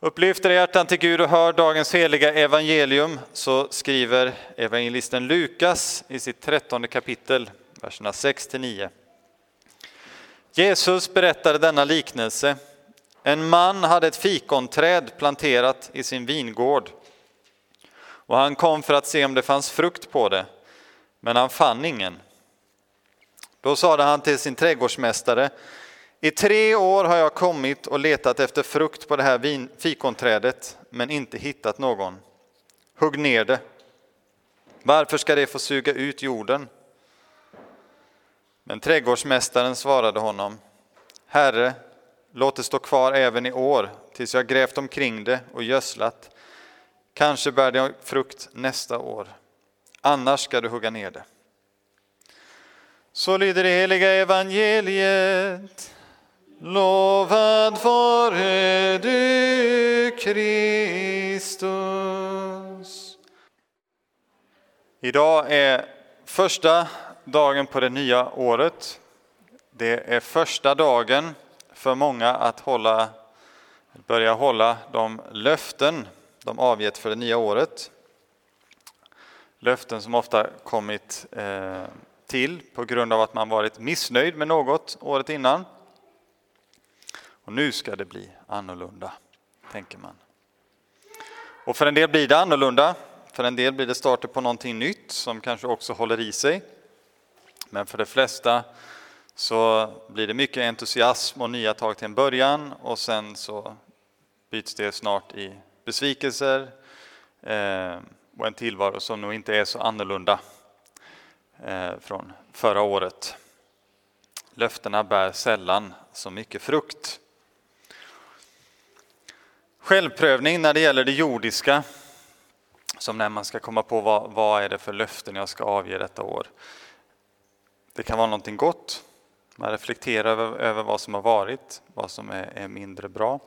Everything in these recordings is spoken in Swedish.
Upplyft era hjärtan till Gud och hör dagens heliga evangelium, så skriver evangelisten Lukas i sitt trettonde kapitel, verserna 6 9. Jesus berättade denna liknelse. En man hade ett fikonträd planterat i sin vingård och han kom för att se om det fanns frukt på det, men han fann ingen. Då sade han till sin trädgårdsmästare i tre år har jag kommit och letat efter frukt på det här fikonträdet, men inte hittat någon. Hugg ner det. Varför ska det få suga ut jorden? Men trädgårdsmästaren svarade honom, Herre, låt det stå kvar även i år, tills jag grävt omkring det och gödslat. Kanske bär det frukt nästa år. Annars ska du hugga ner det. Så lyder det heliga evangeliet. Lovad vare du, Kristus. Idag är första dagen på det nya året. Det är första dagen för många att hålla, börja hålla de löften de avgett för det nya året. Löften som ofta kommit eh, till på grund av att man varit missnöjd med något året innan. Och nu ska det bli annorlunda, tänker man. Och för en del blir det annorlunda. För en del blir det starten på någonting nytt som kanske också håller i sig. Men för de flesta så blir det mycket entusiasm och nya tag till en början och sen så byts det snart i besvikelser eh, och en tillvaro som nog inte är så annorlunda eh, från förra året. Löftena bär sällan så mycket frukt. Självprövning när det gäller det jordiska, som när man ska komma på vad, vad är det för löften jag ska avge detta år. Det kan vara någonting gott, man reflekterar över, över vad som har varit, vad som är, är mindre bra.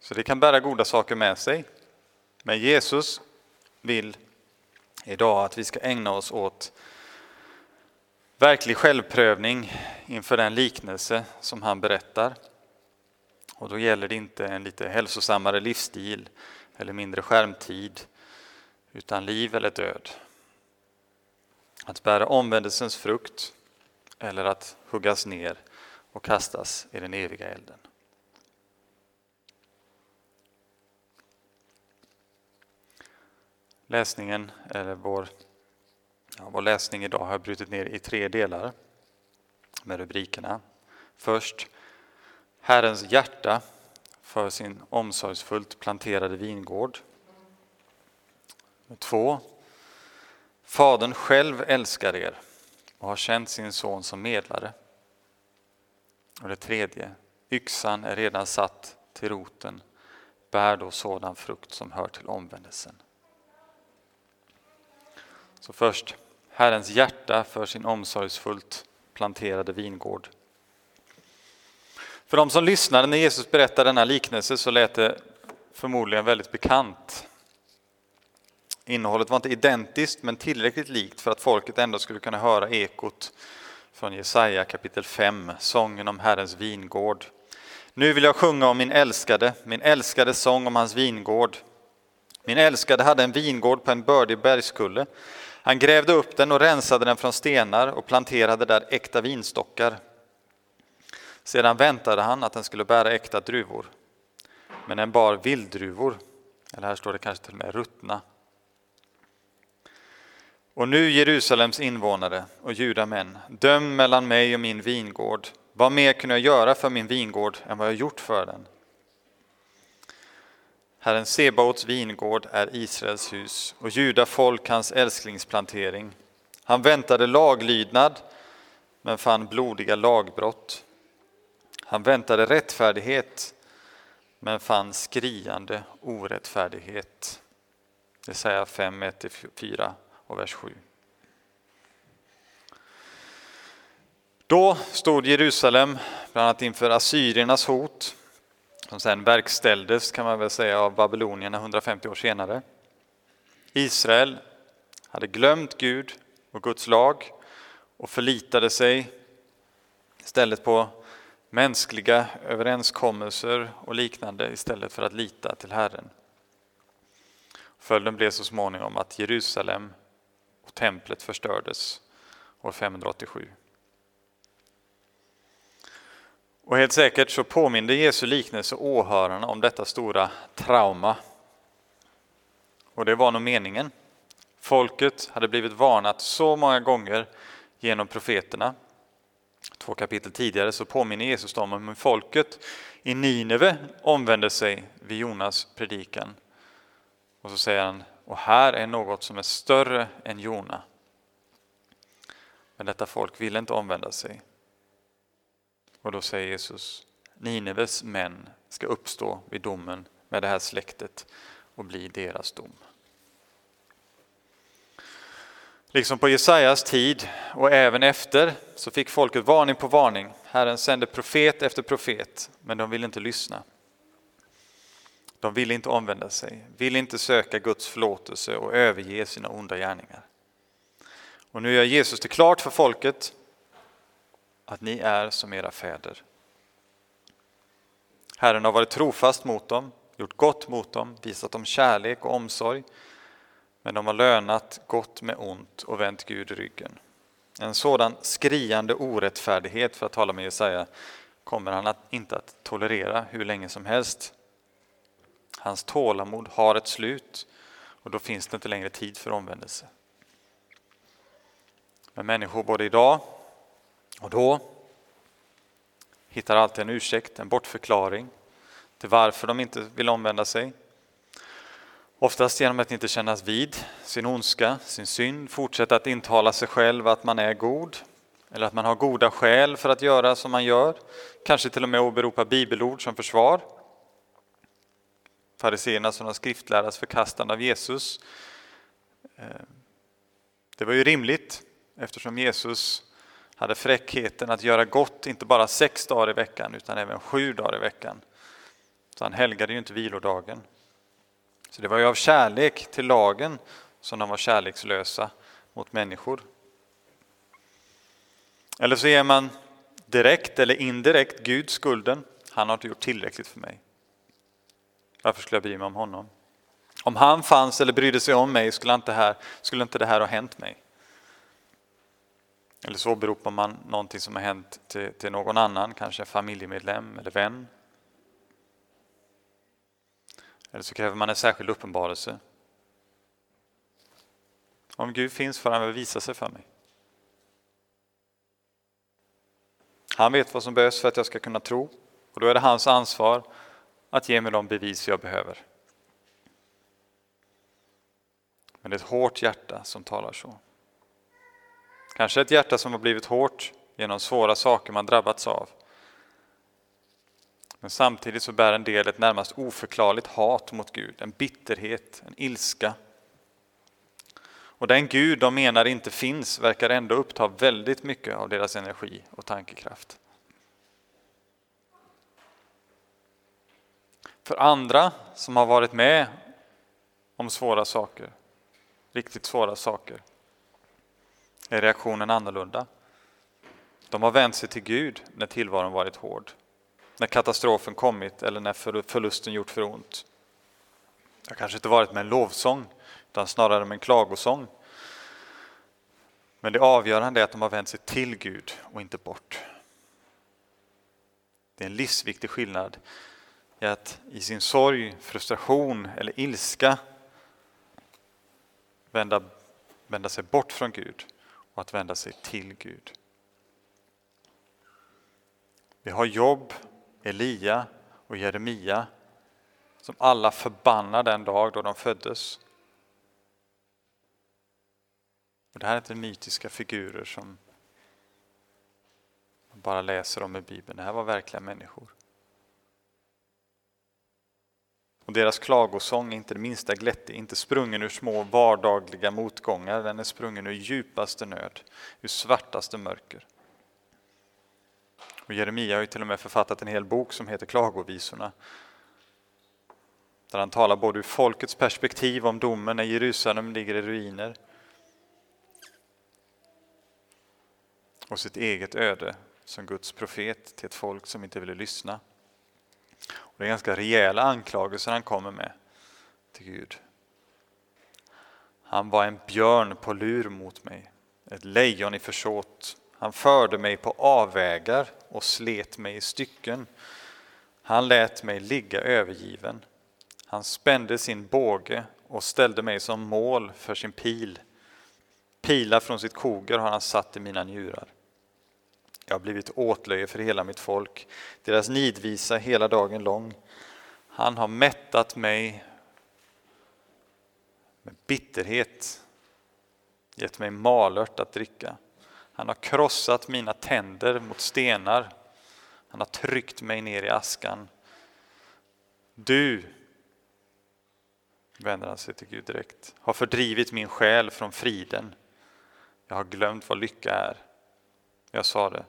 Så det kan bära goda saker med sig. Men Jesus vill idag att vi ska ägna oss åt verklig självprövning inför den liknelse som han berättar. Och då gäller det inte en lite hälsosammare livsstil eller mindre skärmtid, utan liv eller död. Att bära omvändelsens frukt eller att huggas ner och kastas i den eviga elden. Läsningen, eller vår, ja, vår läsning idag har jag brutit ner i tre delar med rubrikerna. Först Herrens hjärta för sin omsorgsfullt planterade vingård. Två. Fadern själv älskar er och har känt sin son som medlare. Och det tredje. Yxan är redan satt till roten. Bär då sådan frukt som hör till omvändelsen. Så först Herrens hjärta för sin omsorgsfullt planterade vingård. För de som lyssnade när Jesus berättade denna liknelse så lät det förmodligen väldigt bekant. Innehållet var inte identiskt men tillräckligt likt för att folket ändå skulle kunna höra ekot från Jesaja kapitel 5, sången om Herrens vingård. Nu vill jag sjunga om min älskade, min älskade sång om hans vingård. Min älskade hade en vingård på en bördig bergskulle. Han grävde upp den och rensade den från stenar och planterade där äkta vinstockar. Sedan väntade han att den skulle bära äkta druvor. Men den bar vilddruvor, eller här står det kanske till och med ruttna. Och nu Jerusalems invånare och judamän, döm mellan mig och min vingård. Vad mer kunde jag göra för min vingård än vad jag gjort för den? Herren Sebaots vingård är Israels hus och juda folk hans älsklingsplantering. Han väntade laglydnad men fann blodiga lagbrott. Han väntade rättfärdighet men fann skriande orättfärdighet. Det säger 5, 1-4 och vers 7. Då stod Jerusalem bland annat inför assyriernas hot som sen verkställdes kan man väl säga av babylonierna 150 år senare. Israel hade glömt Gud och Guds lag och förlitade sig istället på mänskliga överenskommelser och liknande istället för att lita till Herren. Följden blev så småningom att Jerusalem och templet förstördes år 587. Och helt säkert så påminde Jesu liknelse åhörarna om detta stora trauma. Och det var nog meningen. Folket hade blivit varnat så många gånger genom profeterna. Två kapitel tidigare så påminner Jesus dem om hur folket i Nineve omvände sig vid Jonas predikan. Och så säger han, och här är något som är större än Jona. Men detta folk ville inte omvända sig. Och då säger Jesus, Nineves män ska uppstå vid domen med det här släktet och bli deras dom. Liksom på Jesajas tid och även efter så fick folket varning på varning. Herren sände profet efter profet, men de ville inte lyssna. De ville inte omvända sig, ville inte söka Guds förlåtelse och överge sina onda gärningar. Och nu gör Jesus det klart för folket att ni är som era fäder. Herren har varit trofast mot dem, gjort gott mot dem, visat dem kärlek och omsorg, men de har lönat gott med ont och vänt Gud ryggen. En sådan skriande orättfärdighet, för att tala med Jesaja, kommer han att, inte att tolerera hur länge som helst. Hans tålamod har ett slut och då finns det inte längre tid för omvändelse. Men människor både idag och då hittar alltid en ursäkt, en bortförklaring till varför de inte vill omvända sig. Oftast genom att inte kännas vid sin ondska, sin synd, fortsätta att intala sig själv att man är god eller att man har goda skäl för att göra som man gör. Kanske till och med åberopa bibelord som försvar. Fariséerna som de skriftläras förkastande av Jesus. Eh, det var ju rimligt eftersom Jesus hade fräckheten att göra gott inte bara sex dagar i veckan utan även sju dagar i veckan. Så han helgade ju inte vilodagen. Så det var ju av kärlek till lagen som de var kärlekslösa mot människor. Eller så ger man direkt eller indirekt Gud skulden. Han har inte gjort tillräckligt för mig. Varför skulle jag bry mig om honom? Om han fanns eller brydde sig om mig skulle inte, här, skulle inte det här ha hänt mig. Eller så åberopar man någonting som har hänt till, till någon annan, kanske en familjemedlem eller vän. Eller så kräver man en särskild uppenbarelse. Om Gud finns får han väl visa sig för mig. Han vet vad som behövs för att jag ska kunna tro och då är det hans ansvar att ge mig de bevis jag behöver. Men det är ett hårt hjärta som talar så. Kanske ett hjärta som har blivit hårt genom svåra saker man drabbats av. Men samtidigt så bär en del ett närmast oförklarligt hat mot Gud, en bitterhet, en ilska. Och den Gud de menar inte finns verkar ändå uppta väldigt mycket av deras energi och tankekraft. För andra som har varit med om svåra saker, riktigt svåra saker, är reaktionen annorlunda. De har vänt sig till Gud när tillvaron varit hård, när katastrofen kommit eller när förlusten gjort för ont. Det har kanske inte varit med en lovsång, utan snarare med en klagosång. Men det avgörande är att de har vänt sig till Gud och inte bort. Det är en livsviktig skillnad i att i sin sorg, frustration eller ilska vända, vända sig bort från Gud och att vända sig till Gud. Vi har Jobb, Elia och Jeremia som alla förbannar den dag då de föddes. Och det här är inte mytiska figurer som man bara läser om i Bibeln. Det här var verkliga människor. Och deras klagosång är inte det minsta glättig, inte sprungen ur små vardagliga motgångar, den är sprungen ur djupaste nöd, ur svartaste mörker. Och Jeremia har ju till och med författat en hel bok som heter Klagovisorna. Där han talar både ur folkets perspektiv om domen när Jerusalem ligger i ruiner och sitt eget öde som Guds profet till ett folk som inte ville lyssna. Och det är ganska rejäla anklagelser han kommer med till Gud. Han var en björn på lur mot mig, ett lejon i försåt. Han förde mig på avvägar och slet mig i stycken. Han lät mig ligga övergiven. Han spände sin båge och ställde mig som mål för sin pil. Pilar från sitt koger har han satt i mina njurar. Jag har blivit åtlöje för hela mitt folk, deras nidvisa hela dagen lång. Han har mättat mig med bitterhet, gett mig malört att dricka. Han har krossat mina tänder mot stenar. Han har tryckt mig ner i askan. Du, vänder han sig till Gud direkt, har fördrivit min själ från friden. Jag har glömt vad lycka är. Jag sa det,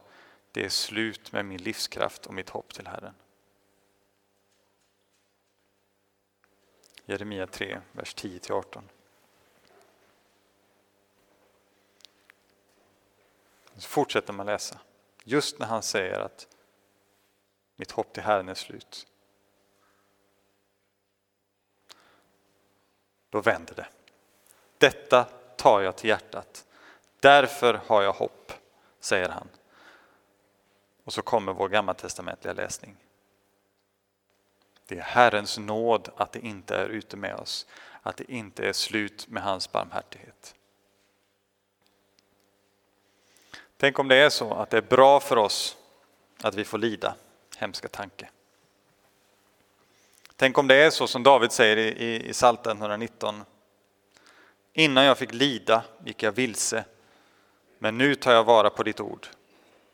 det är slut med min livskraft och mitt hopp till Herren. Jeremia 3, vers 10-18. Så fortsätter man läsa. Just när han säger att mitt hopp till Herren är slut. Då vänder det. Detta tar jag till hjärtat. Därför har jag hopp, säger han. Och så kommer vår gammaltestamentliga läsning. Det är Herrens nåd att det inte är ute med oss, att det inte är slut med hans barmhärtighet. Tänk om det är så att det är bra för oss att vi får lida, hemska tanke. Tänk om det är så som David säger i, i, i Psaltaren 119. Innan jag fick lida gick jag vilse, men nu tar jag vara på ditt ord.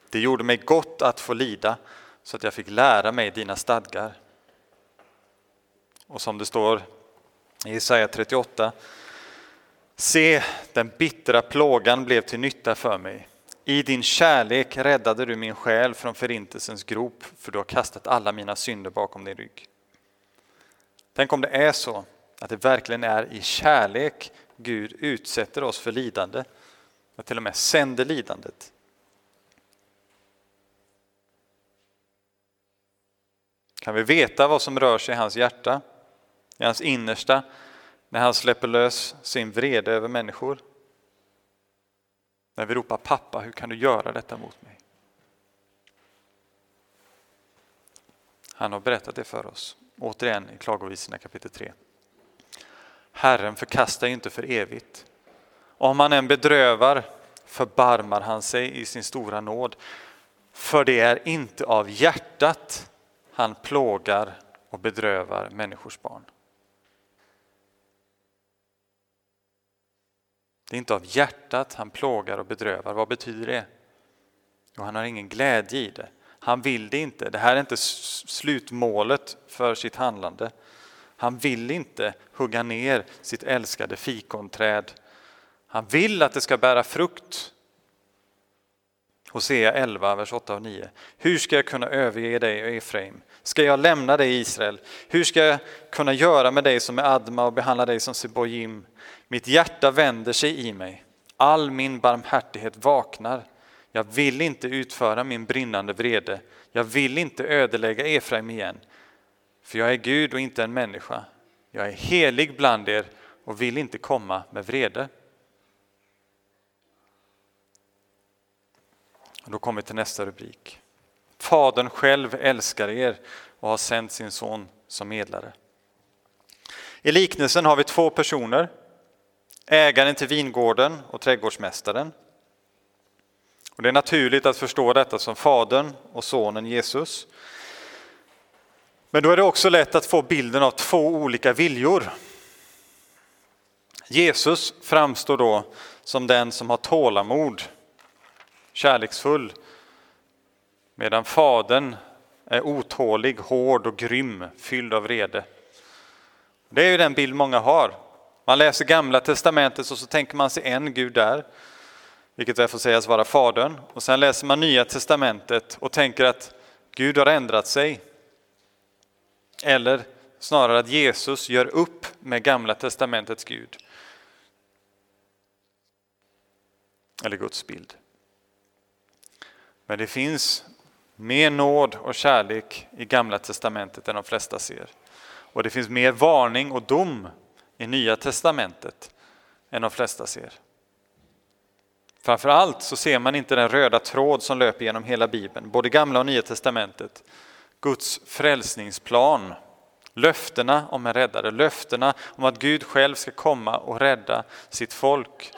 Det gjorde mig gott att få lida så att jag fick lära mig dina stadgar. Och som det står i Jesaja 38. Se, den bittra plågan blev till nytta för mig. I din kärlek räddade du min själ från förintelsens grop, för du har kastat alla mina synder bakom din rygg. Tänk om det är så att det verkligen är i kärlek Gud utsätter oss för lidande, och till och med sänder lidandet. Kan vi veta vad som rör sig i hans hjärta, i hans innersta, när han släpper lös sin vrede över människor? När vi ropar pappa, hur kan du göra detta mot mig? Han har berättat det för oss, återigen i Klagovisorna kapitel 3. Herren förkastar inte för evigt. Om han än bedrövar förbarmar han sig i sin stora nåd. För det är inte av hjärtat han plågar och bedrövar människors barn. Det är inte av hjärtat han plågar och bedrövar. Vad betyder det? Jo, han har ingen glädje i det. Han vill det inte. Det här är inte slutmålet för sitt handlande. Han vill inte hugga ner sitt älskade fikonträd. Han vill att det ska bära frukt. Hosea 11, vers 8 och 9. Hur ska jag kunna överge dig, Efraim? Ska jag lämna dig, Israel? Hur ska jag kunna göra med dig som är Adma och behandla dig som Sebojim? Mitt hjärta vänder sig i mig, all min barmhärtighet vaknar. Jag vill inte utföra min brinnande vrede, jag vill inte ödelägga Efraim igen. För jag är Gud och inte en människa. Jag är helig bland er och vill inte komma med vrede. Och då kommer vi till nästa rubrik. Fadern själv älskar er och har sänt sin son som medlare. I liknelsen har vi två personer ägaren till vingården och trädgårdsmästaren. Och det är naturligt att förstå detta som Fadern och Sonen Jesus. Men då är det också lätt att få bilden av två olika viljor. Jesus framstår då som den som har tålamod, kärleksfull, medan Fadern är otålig, hård och grym, fylld av vrede. Det är ju den bild många har man läser gamla testamentet och så tänker man sig en Gud där, vilket väl får sägas vara Fadern. Och sen läser man nya testamentet och tänker att Gud har ändrat sig. Eller snarare att Jesus gör upp med gamla testamentets Gud. Eller Guds bild. Men det finns mer nåd och kärlek i Gamla Testamentet än de flesta ser. Och det finns mer varning och dom i Nya Testamentet än de flesta ser. Framförallt så ser man inte den röda tråd som löper genom hela Bibeln, både Gamla och Nya Testamentet. Guds frälsningsplan, löftena om en räddare, löftena om att Gud själv ska komma och rädda sitt folk.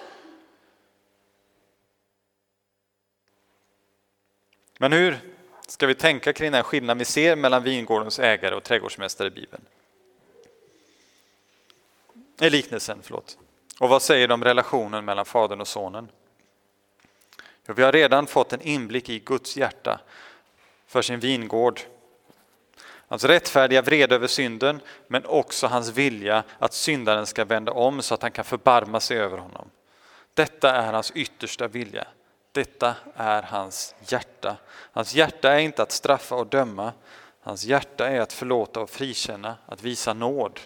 Men hur ska vi tänka kring den skillnad vi ser mellan vingårdens ägare och trädgårdsmästare i Bibeln? I liknelsen, förlåt. Och vad säger de om relationen mellan Fadern och Sonen? Jo, vi har redan fått en inblick i Guds hjärta för sin vingård. Hans rättfärdiga vrede över synden, men också hans vilja att syndaren ska vända om så att han kan förbarma sig över honom. Detta är hans yttersta vilja. Detta är hans hjärta. Hans hjärta är inte att straffa och döma. Hans hjärta är att förlåta och frikänna, att visa nåd.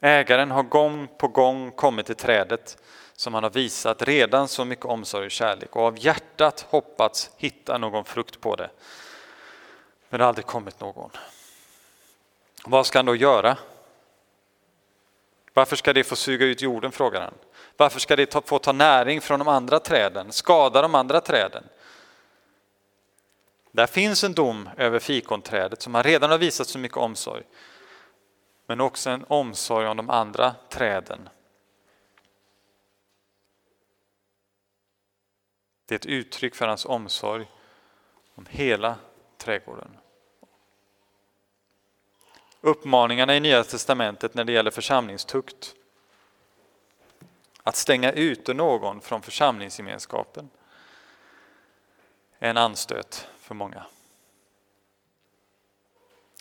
Ägaren har gång på gång kommit till trädet som han har visat redan så mycket omsorg och kärlek och av hjärtat hoppats hitta någon frukt på det. Men det har aldrig kommit någon. Vad ska han då göra? Varför ska det få suga ut jorden, frågar han. Varför ska det få ta näring från de andra träden, skada de andra träden? Där finns en dom över fikonträdet som han redan har visat så mycket omsorg. Men också en omsorg om de andra träden. Det är ett uttryck för hans omsorg om hela trädgården. Uppmaningarna i Nya testamentet när det gäller församlingstukt att stänga ute någon från församlingsgemenskapen är en anstöt för många.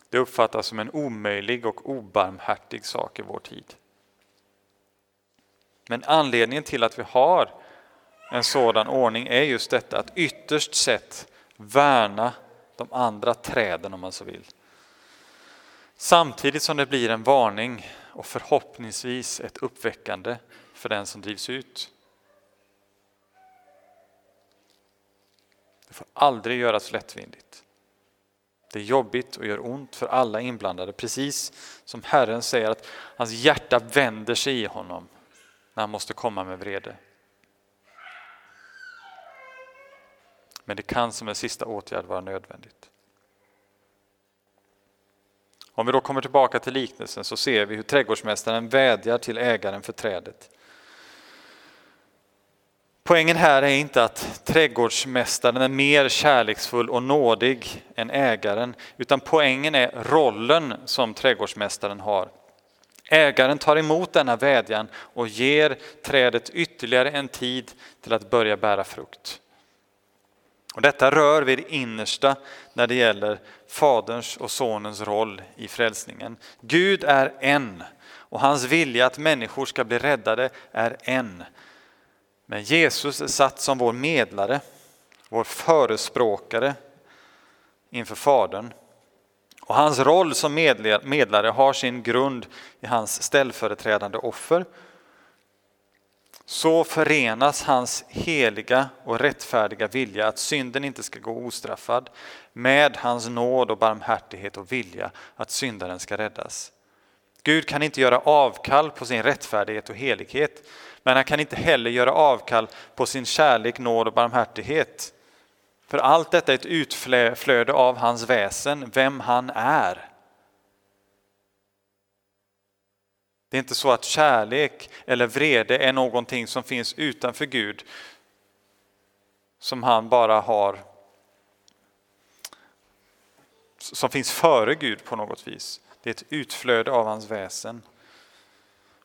Det uppfattas som en omöjlig och obarmhärtig sak i vår tid. Men anledningen till att vi har en sådan ordning är just detta att ytterst sett värna de andra träden om man så vill. Samtidigt som det blir en varning och förhoppningsvis ett uppväckande för den som drivs ut. Det får aldrig göras lättvindigt. Det är jobbigt och gör ont för alla inblandade, precis som Herren säger att hans hjärta vänder sig i honom när han måste komma med vrede. Men det kan som en sista åtgärd vara nödvändigt. Om vi då kommer tillbaka till liknelsen så ser vi hur trädgårdsmästaren vädjar till ägaren för trädet. Poängen här är inte att trädgårdsmästaren är mer kärleksfull och nådig än ägaren, utan poängen är rollen som trädgårdsmästaren har. Ägaren tar emot denna vädjan och ger trädet ytterligare en tid till att börja bära frukt. Och detta rör vid det innersta när det gäller Faderns och Sonens roll i frälsningen. Gud är en och hans vilja att människor ska bli räddade är en. Men Jesus är satt som vår medlare, vår förespråkare inför Fadern. Och hans roll som medlare har sin grund i hans ställföreträdande offer. Så förenas hans heliga och rättfärdiga vilja att synden inte ska gå ostraffad med hans nåd och barmhärtighet och vilja att syndaren ska räddas. Gud kan inte göra avkall på sin rättfärdighet och helighet men han kan inte heller göra avkall på sin kärlek, nåd och barmhärtighet. För allt detta är ett utflöde av hans väsen, vem han är. Det är inte så att kärlek eller vrede är någonting som finns utanför Gud, som han bara har som finns före Gud på något vis. Det är ett utflöde av hans väsen.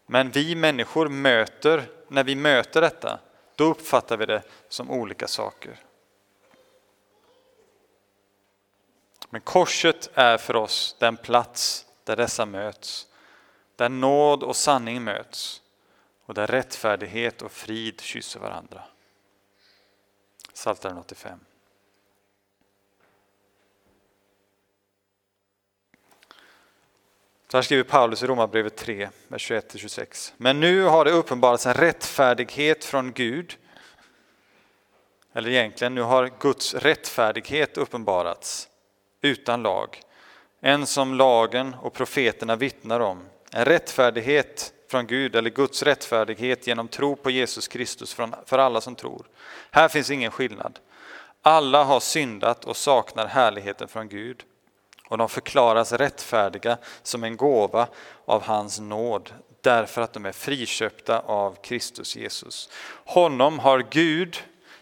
Men vi människor möter, när vi möter detta, då uppfattar vi det som olika saker. Men korset är för oss den plats där dessa möts, där nåd och sanning möts och där rättfärdighet och frid kysser varandra. Psaltaren 85. Så här skriver Paulus i Romarbrevet 3, vers 21-26. Men nu har det uppenbarats en rättfärdighet från Gud. eller egentligen nu har Guds rättfärdighet uppenbarats utan lag. En som lagen och profeterna vittnar om. En rättfärdighet från Gud, eller Guds rättfärdighet genom tro på Jesus Kristus för alla som tror. Här finns ingen skillnad. Alla har syndat och saknar härligheten från Gud och de förklaras rättfärdiga som en gåva av hans nåd därför att de är friköpta av Kristus Jesus. Honom har Gud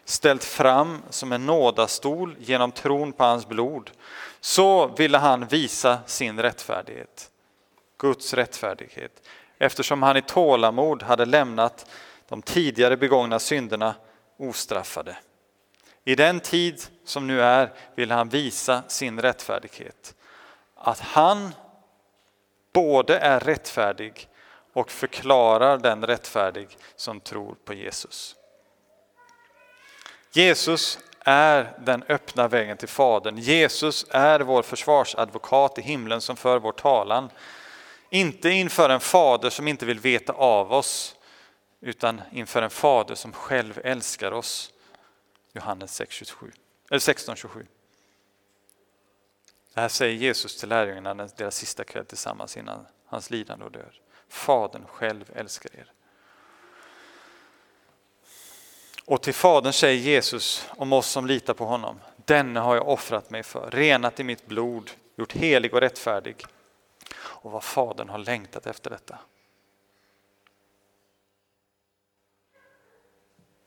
ställt fram som en nådastol genom tron på hans blod. Så ville han visa sin rättfärdighet, Guds rättfärdighet, eftersom han i tålamod hade lämnat de tidigare begångna synderna ostraffade. I den tid som nu är vill han visa sin rättfärdighet. Att han både är rättfärdig och förklarar den rättfärdig som tror på Jesus. Jesus är den öppna vägen till Fadern. Jesus är vår försvarsadvokat i himlen som för vår talan. Inte inför en fader som inte vill veta av oss, utan inför en fader som själv älskar oss. Johannes 6, eller 16, 27. Det här säger Jesus till lärjungarna deras sista kväll tillsammans innan hans lidande och död. Fadern själv älskar er. Och till Fadern säger Jesus om oss som litar på honom. Denne har jag offrat mig för, renat i mitt blod, gjort helig och rättfärdig. Och vad Fadern har längtat efter detta.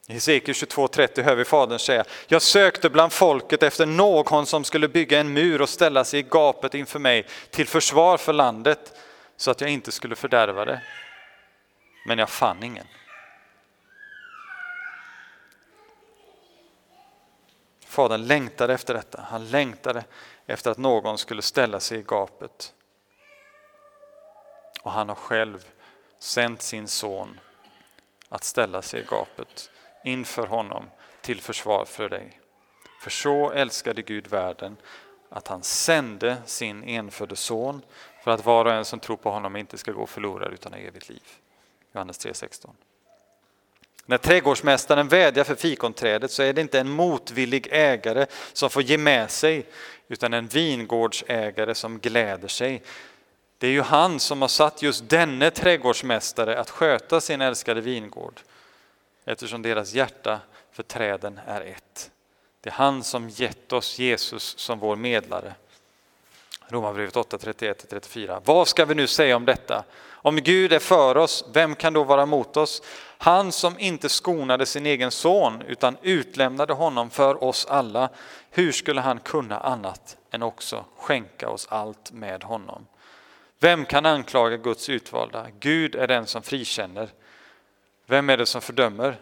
I Hesekiel 22.30 hör vi Fadern säga, jag sökte bland folket efter någon som skulle bygga en mur och ställa sig i gapet inför mig till försvar för landet så att jag inte skulle fördärva det. Men jag fann ingen. Fadern längtade efter detta. Han längtade efter att någon skulle ställa sig i gapet. Och han har själv sänt sin son att ställa sig i gapet inför honom till försvar för dig. För så älskade Gud världen att han sände sin enfödde son för att var och en som tror på honom inte ska gå förlorad utan ha evigt liv. Johannes 3.16. När trädgårdsmästaren vädjar för fikonträdet så är det inte en motvillig ägare som får ge med sig utan en vingårdsägare som gläder sig. Det är ju han som har satt just denne trädgårdsmästare att sköta sin älskade vingård eftersom deras hjärta för träden är ett. Det är han som gett oss Jesus som vår medlare. Romarbrevet 8, 31-34. Vad ska vi nu säga om detta? Om Gud är för oss, vem kan då vara mot oss? Han som inte skonade sin egen son utan utlämnade honom för oss alla. Hur skulle han kunna annat än också skänka oss allt med honom? Vem kan anklaga Guds utvalda? Gud är den som frikänner. Vem är det som fördömer?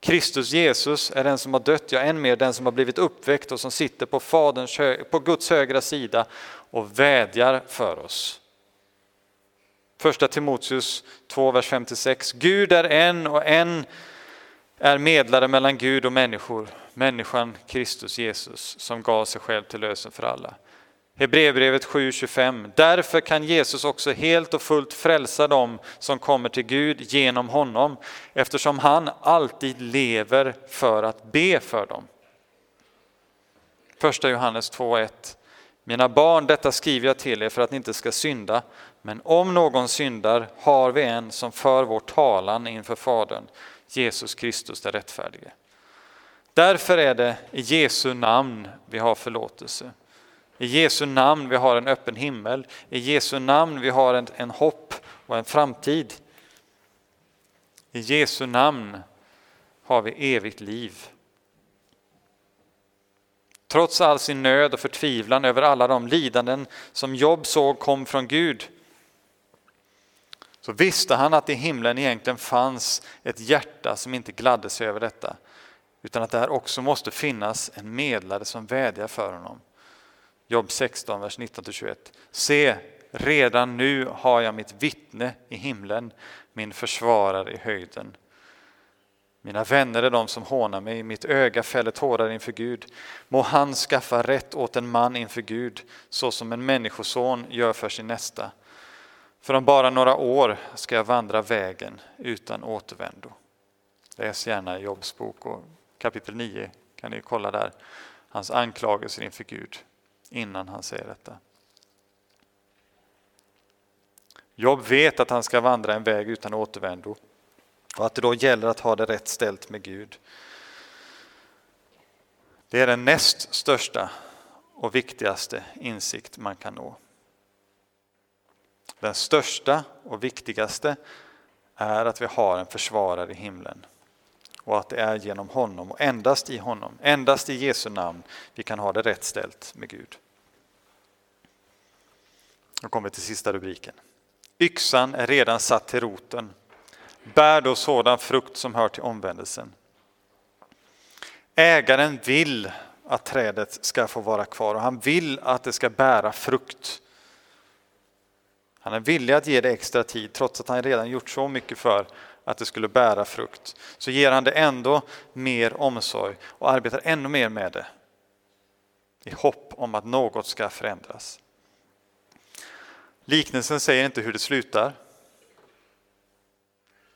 Kristus Jesus är den som har dött, ja än mer den som har blivit uppväckt och som sitter på, faderns, på Guds högra sida och vädjar för oss. Första Timoteus 2, vers 56. Gud är en och en är medlare mellan Gud och människor, människan Kristus Jesus som gav sig själv till lösen för alla. Hebreerbrevet 7.25. Därför kan Jesus också helt och fullt frälsa dem som kommer till Gud genom honom, eftersom han alltid lever för att be för dem. Första Johannes 2.1. Mina barn, detta skriver jag till er för att ni inte ska synda. Men om någon syndar har vi en som för vår talan inför Fadern, Jesus Kristus den rättfärdige. Därför är det i Jesu namn vi har förlåtelse. I Jesu namn vi har en öppen himmel. I Jesu namn vi har en, en hopp och en framtid. I Jesu namn har vi evigt liv. Trots all sin nöd och förtvivlan över alla de lidanden som Job såg kom från Gud så visste han att i himlen egentligen fanns ett hjärta som inte gladde sig över detta utan att där också måste finnas en medlare som vädjar för honom. Jobb 16, vers 19-21. Se, redan nu har jag mitt vittne i himlen, min försvarare i höjden. Mina vänner är de som hånar mig, mitt öga fäller tårar inför Gud. Må han skaffa rätt åt en man inför Gud, så som en människoson gör för sin nästa. För om bara några år ska jag vandra vägen utan återvändo. Läs gärna Jobs bok och kapitel 9 kan ni kolla där. Hans anklagelser inför Gud innan han säger detta. Jobb vet att han ska vandra en väg utan återvändo och att det då gäller att ha det rätt ställt med Gud. Det är den näst största och viktigaste insikt man kan nå. Den största och viktigaste är att vi har en försvarare i himlen och att det är genom honom och endast i honom, endast i Jesu namn vi kan ha det rätt ställt med Gud. Nu kommer vi till sista rubriken. Yxan är redan satt till roten. Bär då sådan frukt som hör till omvändelsen. Ägaren vill att trädet ska få vara kvar och han vill att det ska bära frukt. Han är villig att ge det extra tid trots att han redan gjort så mycket för att det skulle bära frukt. Så ger han det ändå mer omsorg och arbetar ännu mer med det i hopp om att något ska förändras. Liknelsen säger inte hur det slutar.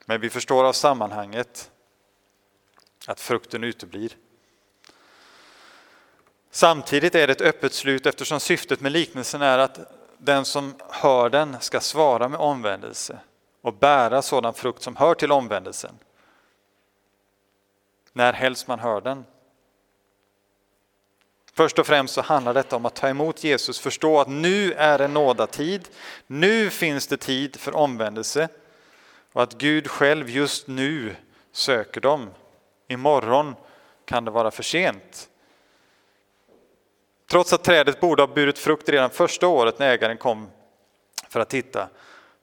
Men vi förstår av sammanhanget att frukten uteblir. Samtidigt är det ett öppet slut eftersom syftet med liknelsen är att den som hör den ska svara med omvändelse och bära sådan frukt som hör till omvändelsen. När helst man hör den. Först och främst så handlar detta om att ta emot Jesus, förstå att nu är det nådatid. Nu finns det tid för omvändelse och att Gud själv just nu söker dem. Imorgon kan det vara för sent. Trots att trädet borde ha burit frukt redan första året när ägaren kom för att titta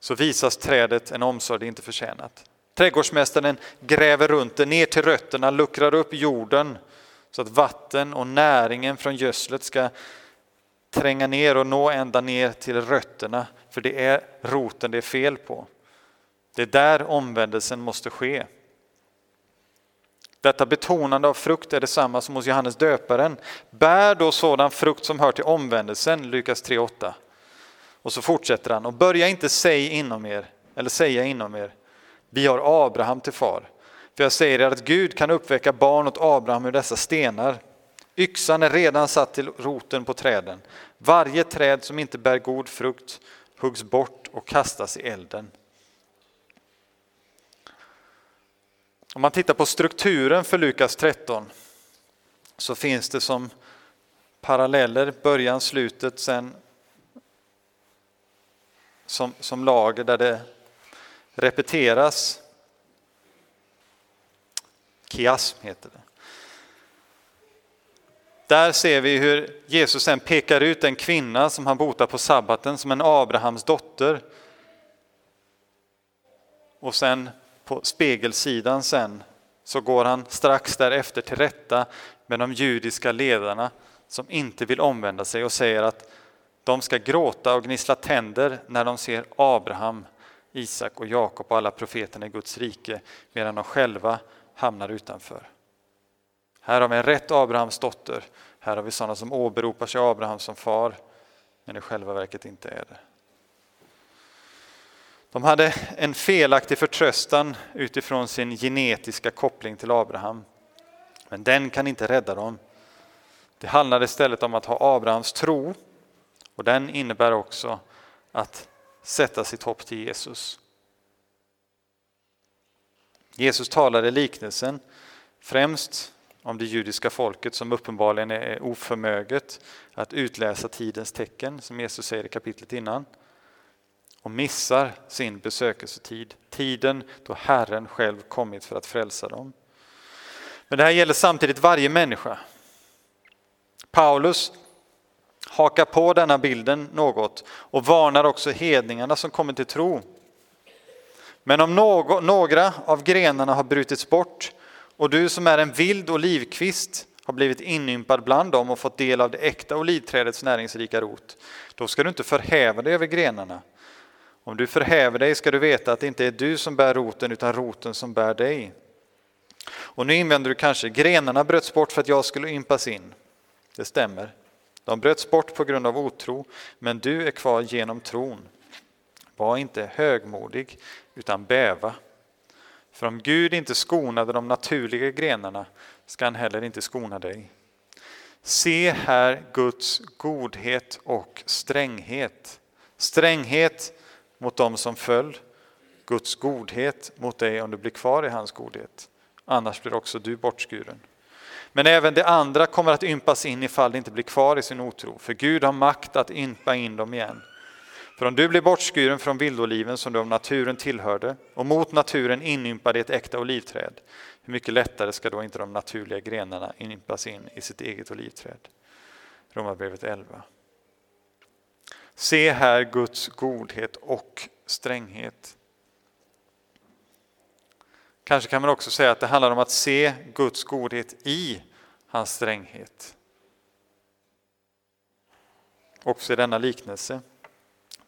så visas trädet en omsorg det inte förtjänat. Trädgårdsmästaren gräver runt det ner till rötterna, luckrar upp jorden så att vatten och näringen från gödslet ska tränga ner och nå ända ner till rötterna, för det är roten det är fel på. Det är där omvändelsen måste ske. Detta betonande av frukt är detsamma som hos Johannes döparen. Bär då sådan frukt som hör till omvändelsen, Lukas 3.8. Och så fortsätter han, och börja inte säga inom er, eller säga inom er, vi har Abraham till far. För jag säger er att Gud kan uppväcka barn åt Abraham ur dessa stenar. Yxan är redan satt till roten på träden. Varje träd som inte bär god frukt huggs bort och kastas i elden. Om man tittar på strukturen för Lukas 13 så finns det som paralleller, början, slutet, sen som, som lager där det repeteras. Kiasm heter det. Där ser vi hur Jesus sen pekar ut en kvinna som han botar på sabbaten som en Abrahams dotter. Och sen på spegelsidan sen så går han strax därefter till rätta med de judiska ledarna som inte vill omvända sig och säger att de ska gråta och gnissla tänder när de ser Abraham, Isak och Jakob och alla profeterna i Guds rike medan de själva hamnar utanför. Här har vi en rätt Abrahams dotter. Här har vi sådana som åberopar sig Abraham som far men i själva verket inte är det. De hade en felaktig förtröstan utifrån sin genetiska koppling till Abraham. Men den kan inte rädda dem. Det handlade istället om att ha Abrahams tro och den innebär också att sätta sitt hopp till Jesus. Jesus talar i liknelsen främst om det judiska folket som uppenbarligen är oförmöget att utläsa tidens tecken, som Jesus säger i kapitlet innan och missar sin besökelsetid, tiden då Herren själv kommit för att frälsa dem. Men det här gäller samtidigt varje människa. Paulus hakar på denna bilden något och varnar också hedningarna som kommer till tro. Men om några av grenarna har brutits bort och du som är en vild olivkvist har blivit inympad bland dem och fått del av det äkta olivträdets näringsrika rot, då ska du inte förhäva dig över grenarna. Om du förhäver dig ska du veta att det inte är du som bär roten utan roten som bär dig. Och nu invänder du kanske, grenarna bröts bort för att jag skulle ympas in. Det stämmer. De bröts bort på grund av otro, men du är kvar genom tron. Var inte högmodig, utan bäva. För om Gud inte skonade de naturliga grenarna ska han heller inte skona dig. Se här Guds godhet och stränghet. Stränghet mot dem som föll, Guds godhet mot dig om du blir kvar i hans godhet. Annars blir också du bortskuren. Men även det andra kommer att ympas in ifall de inte blir kvar i sin otro, för Gud har makt att ympa in dem igen. För om du blir bortskuren från vildoliven som du av naturen tillhörde och mot naturen inympade i ett äkta olivträd, hur mycket lättare ska då inte de naturliga grenarna inympas in i sitt eget olivträd? Romarbrevet 11. Se här Guds godhet och stränghet. Kanske kan man också säga att det handlar om att se Guds godhet i hans stränghet. Också i denna liknelse.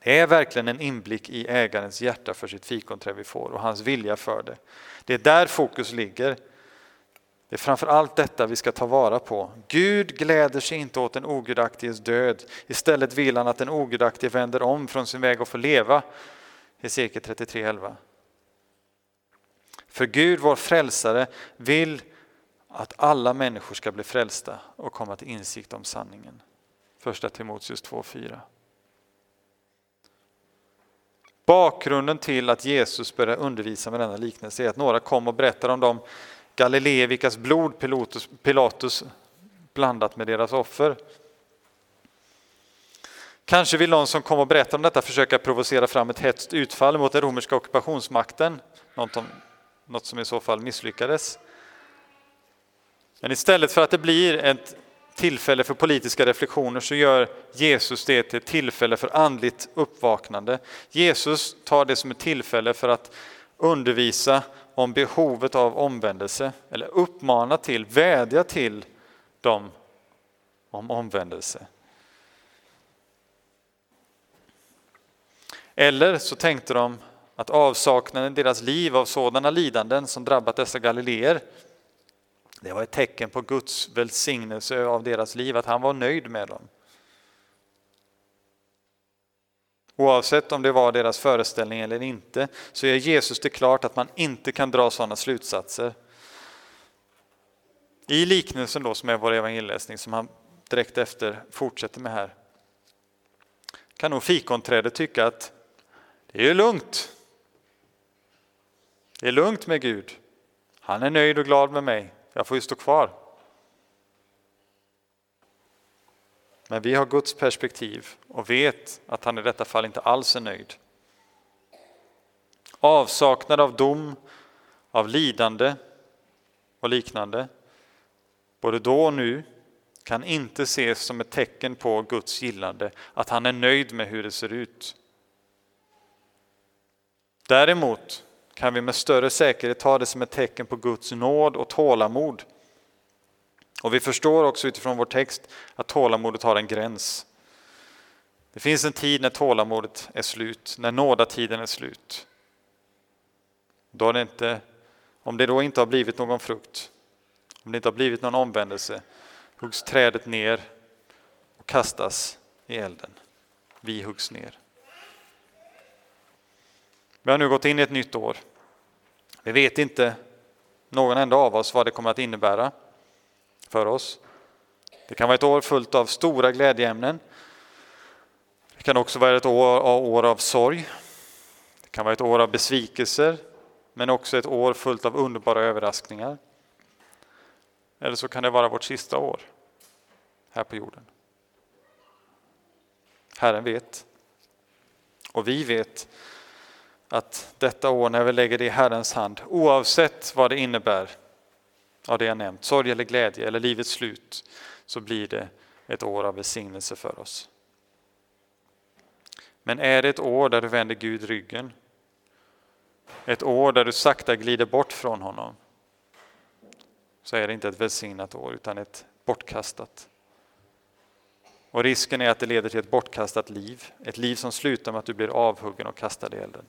Det är verkligen en inblick i ägarens hjärta för sitt fikonträd vi får och hans vilja för det. Det är där fokus ligger. Det är framför allt detta vi ska ta vara på. Gud gläder sig inte åt den ogudaktiges död. Istället vill han att den ogudaktige vänder om från sin väg och får leva. Hesekiel 33.11. För Gud, vår frälsare, vill att alla människor ska bli frälsta och komma till insikt om sanningen. Första Timoteus 2.4. Bakgrunden till att Jesus började undervisa med denna liknelse är att några kom och berättade om de Galileer vilkas blod Pilatus, Pilatus blandat med deras offer. Kanske vill någon som kom och berättade om detta försöka provocera fram ett hetskt utfall mot den romerska ockupationsmakten, något något som i så fall misslyckades. Men istället för att det blir ett tillfälle för politiska reflektioner så gör Jesus det till ett tillfälle för andligt uppvaknande. Jesus tar det som ett tillfälle för att undervisa om behovet av omvändelse eller uppmana till, vädja till dem om omvändelse. Eller så tänkte de att avsaknaden i deras liv av sådana lidanden som drabbat dessa galileer det var ett tecken på Guds välsignelse av deras liv, att han var nöjd med dem. Oavsett om det var deras föreställning eller inte så gör Jesus det klart att man inte kan dra sådana slutsatser. I liknelsen då som är vår evangelieläsning som han direkt efter fortsätter med här kan nog fikonträdet tycka att det är lugnt. Det är lugnt med Gud. Han är nöjd och glad med mig. Jag får ju stå kvar. Men vi har Guds perspektiv och vet att han i detta fall inte alls är nöjd. Avsaknad av dom, av lidande och liknande, både då och nu, kan inte ses som ett tecken på Guds gillande, att han är nöjd med hur det ser ut. Däremot kan vi med större säkerhet ta det som ett tecken på Guds nåd och tålamod. Och vi förstår också utifrån vår text att tålamodet har en gräns. Det finns en tid när tålamodet är slut, när nådatiden är slut. Då är det inte, om det då inte har blivit någon frukt, om det inte har blivit någon omvändelse, huggs trädet ner och kastas i elden. Vi huggs ner. Vi har nu gått in i ett nytt år. Vi vet inte, någon enda av oss, vad det kommer att innebära för oss. Det kan vara ett år fullt av stora glädjeämnen. Det kan också vara ett år, år av sorg. Det kan vara ett år av besvikelser, men också ett år fullt av underbara överraskningar. Eller så kan det vara vårt sista år här på jorden. Herren vet. Och vi vet att detta år när vi lägger det i Herrens hand, oavsett vad det innebär av det jag nämnt, sorg eller glädje eller livets slut, så blir det ett år av välsignelse för oss. Men är det ett år där du vänder Gud ryggen, ett år där du sakta glider bort från honom, så är det inte ett välsignat år utan ett bortkastat. Och risken är att det leder till ett bortkastat liv, ett liv som slutar med att du blir avhuggen och kastad i elden.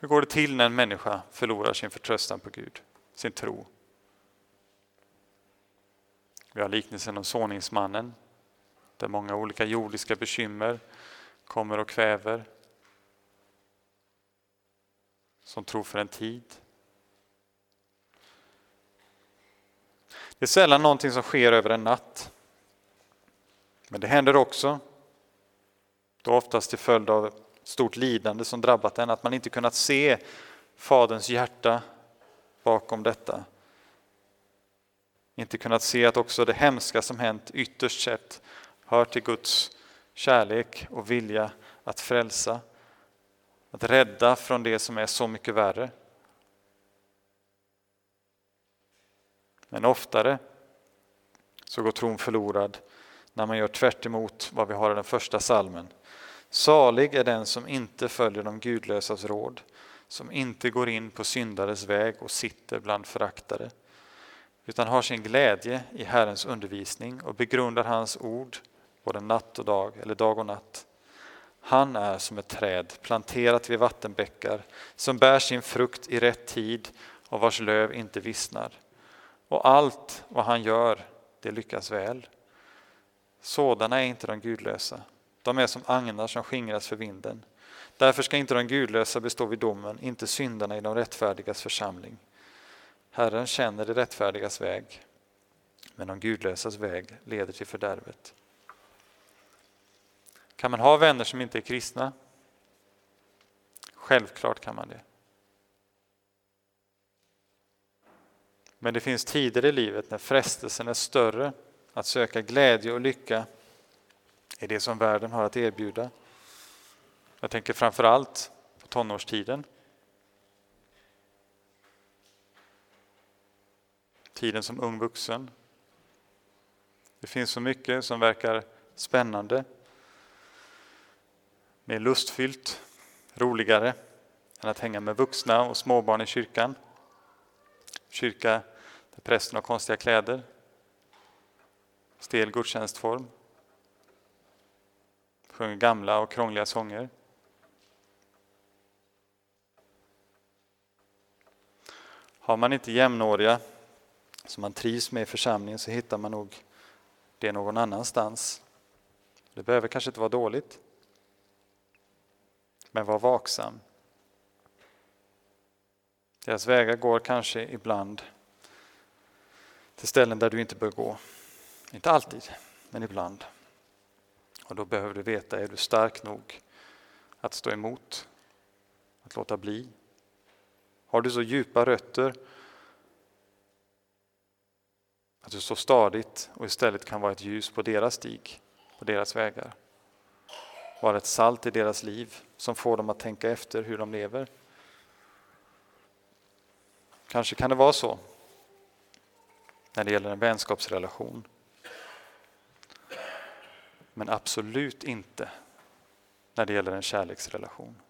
Hur går det till när en människa förlorar sin förtröstan på Gud, sin tro? Vi har liknelsen om såningsmannen, där många olika jordiska bekymmer kommer och kväver. Som tror för en tid. Det är sällan någonting som sker över en natt. Men det händer också, då oftast till följd av stort lidande som drabbat en, att man inte kunnat se Faderns hjärta bakom detta. Inte kunnat se att också det hemska som hänt ytterst sett hör till Guds kärlek och vilja att frälsa, att rädda från det som är så mycket värre. Men oftare så går tron förlorad när man gör tvärt vad vi har i den första salmen. Salig är den som inte följer de gudlösas råd, som inte går in på syndares väg och sitter bland föraktare, utan har sin glädje i Herrens undervisning och begrundar hans ord både natt och dag, eller dag och natt. Han är som ett träd planterat vid vattenbäckar som bär sin frukt i rätt tid och vars löv inte vissnar. Och allt vad han gör, det lyckas väl. Sådana är inte de gudlösa. De är som agnar som skingras för vinden. Därför ska inte de gudlösa bestå vid domen, inte syndarna i de rättfärdigas församling. Herren känner de rättfärdigas väg, men de gudlösas väg leder till fördärvet. Kan man ha vänner som inte är kristna? Självklart kan man det. Men det finns tider i livet när frestelsen är större att söka glädje och lycka i det som världen har att erbjuda. Jag tänker framför allt på tonårstiden. Tiden som ung vuxen. Det finns så mycket som verkar spännande, mer lustfyllt, roligare än att hänga med vuxna och småbarn i kyrkan. Kyrka där prästen har konstiga kläder, stel gudstjänstform, sjunger gamla och krångliga sånger. Har man inte jämnåriga som man trivs med i församlingen så hittar man nog det någon annanstans. Det behöver kanske inte vara dåligt. Men var vaksam. Deras vägar går kanske ibland till ställen där du inte bör gå. Inte alltid, men ibland. Och då behöver du veta, är du stark nog att stå emot? Att låta bli? Har du så djupa rötter att du står stadigt och istället kan vara ett ljus på deras stig, på deras vägar? Vara ett salt i deras liv som får dem att tänka efter hur de lever? Kanske kan det vara så när det gäller en vänskapsrelation. Men absolut inte när det gäller en kärleksrelation.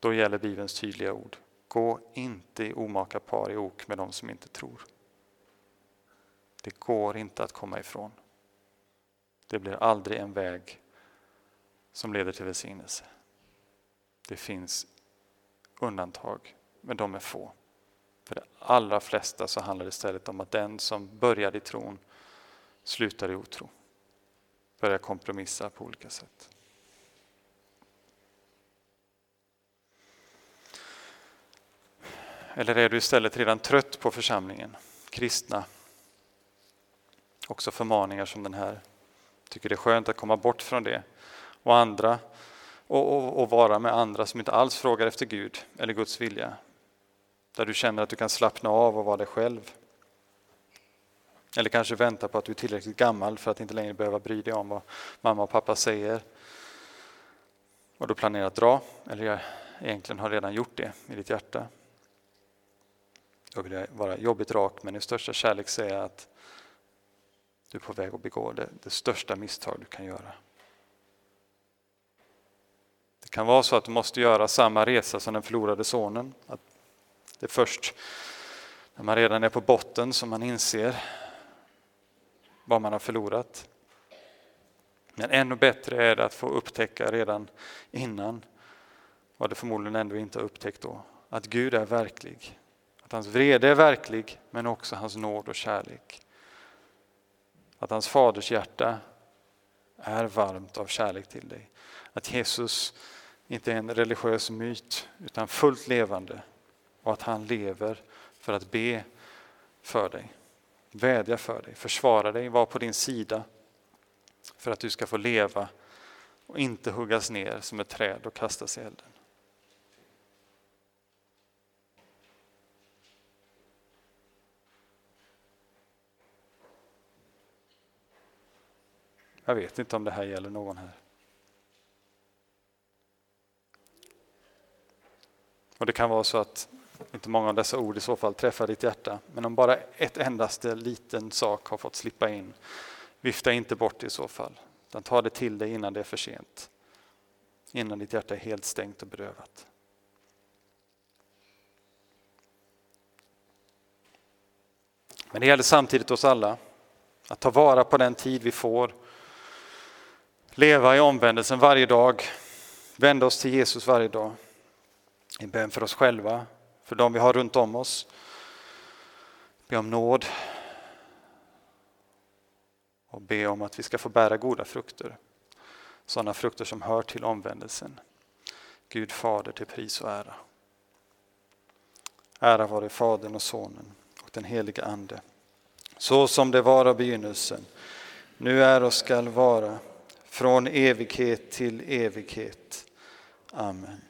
Då gäller Bibelns tydliga ord. Gå inte i omaka par i ok med dem som inte tror. Det går inte att komma ifrån. Det blir aldrig en väg som leder till välsignelse. Det finns undantag, men de är få. För de allra flesta så handlar det istället om att den som börjar i tron slutar i otro. Börjar kompromissa på olika sätt. Eller är du istället redan trött på församlingen, kristna? Också förmaningar som den här. Tycker det är skönt att komma bort från det. Och andra och, och, och, vara med andra som inte alls frågar efter Gud eller Guds vilja. Där du känner att du kan slappna av och vara dig själv. Eller kanske vänta på att du är tillräckligt gammal för att inte längre behöva bry dig om vad mamma och pappa säger. Och du planerar att dra, eller egentligen har redan gjort det i ditt hjärta. Då vill jag vara jobbigt rak, men i största kärlek säga att du är på väg att begå det, det största misstag du kan göra. Det kan vara så att du måste göra samma resa som den förlorade sonen. Att det är först när man redan är på botten som man inser vad man har förlorat. Men ännu bättre är det att få upptäcka redan innan vad du förmodligen ändå inte har upptäckt då. Att Gud är verklig. Att hans vrede är verklig, men också hans nåd och kärlek. Att hans faders hjärta är varmt av kärlek till dig. Att Jesus inte är en religiös myt, utan fullt levande och att han lever för att be för dig vädja för dig, försvara dig, vara på din sida för att du ska få leva och inte huggas ner som ett träd och kastas i elden. Jag vet inte om det här gäller någon här. Och Det kan vara så att inte många av dessa ord i så fall träffar ditt hjärta. Men om bara ett endaste liten sak har fått slippa in, vifta inte bort det i så fall. Utan ta det till dig innan det är för sent. Innan ditt hjärta är helt stängt och berövat. Men det gäller samtidigt oss alla att ta vara på den tid vi får. Leva i omvändelsen varje dag. Vända oss till Jesus varje dag. I bön för oss själva, för de vi har runt om oss. Be om nåd och be om att vi ska få bära goda frukter. Sådana frukter som hör till omvändelsen. Gud Fader till pris och ära. Ära vare Fadern och Sonen och den helige Ande. Så som det var av begynnelsen, nu är och skall vara, från evighet till evighet. Amen.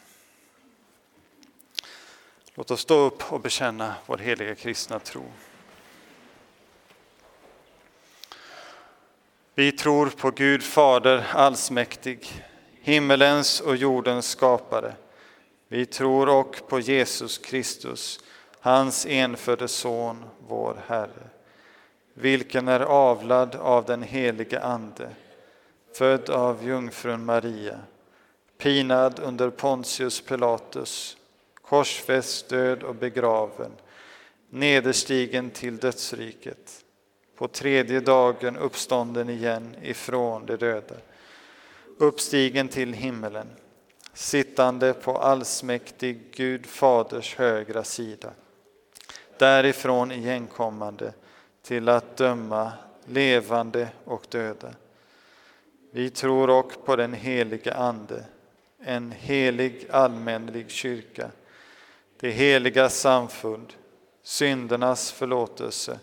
Låt oss stå upp och bekänna vår heliga kristna tro. Vi tror på Gud Fader allsmäktig, himmelens och jordens skapare. Vi tror och på Jesus Kristus, hans enfödde Son, vår Herre, vilken är avlad av den helige Ande, född av jungfrun Maria, pinad under Pontius Pilatus, korsfäst, död och begraven, nederstigen till dödsriket, på tredje dagen uppstånden igen ifrån de döda, uppstigen till himmelen, sittande på allsmäktig Gud Faders högra sida, därifrån igenkommande till att döma levande och döda. Vi tror också på den helige Ande, en helig allmänlig kyrka, det heliga samfund, syndernas förlåtelse,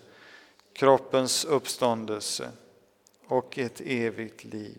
kroppens uppståndelse och ett evigt liv.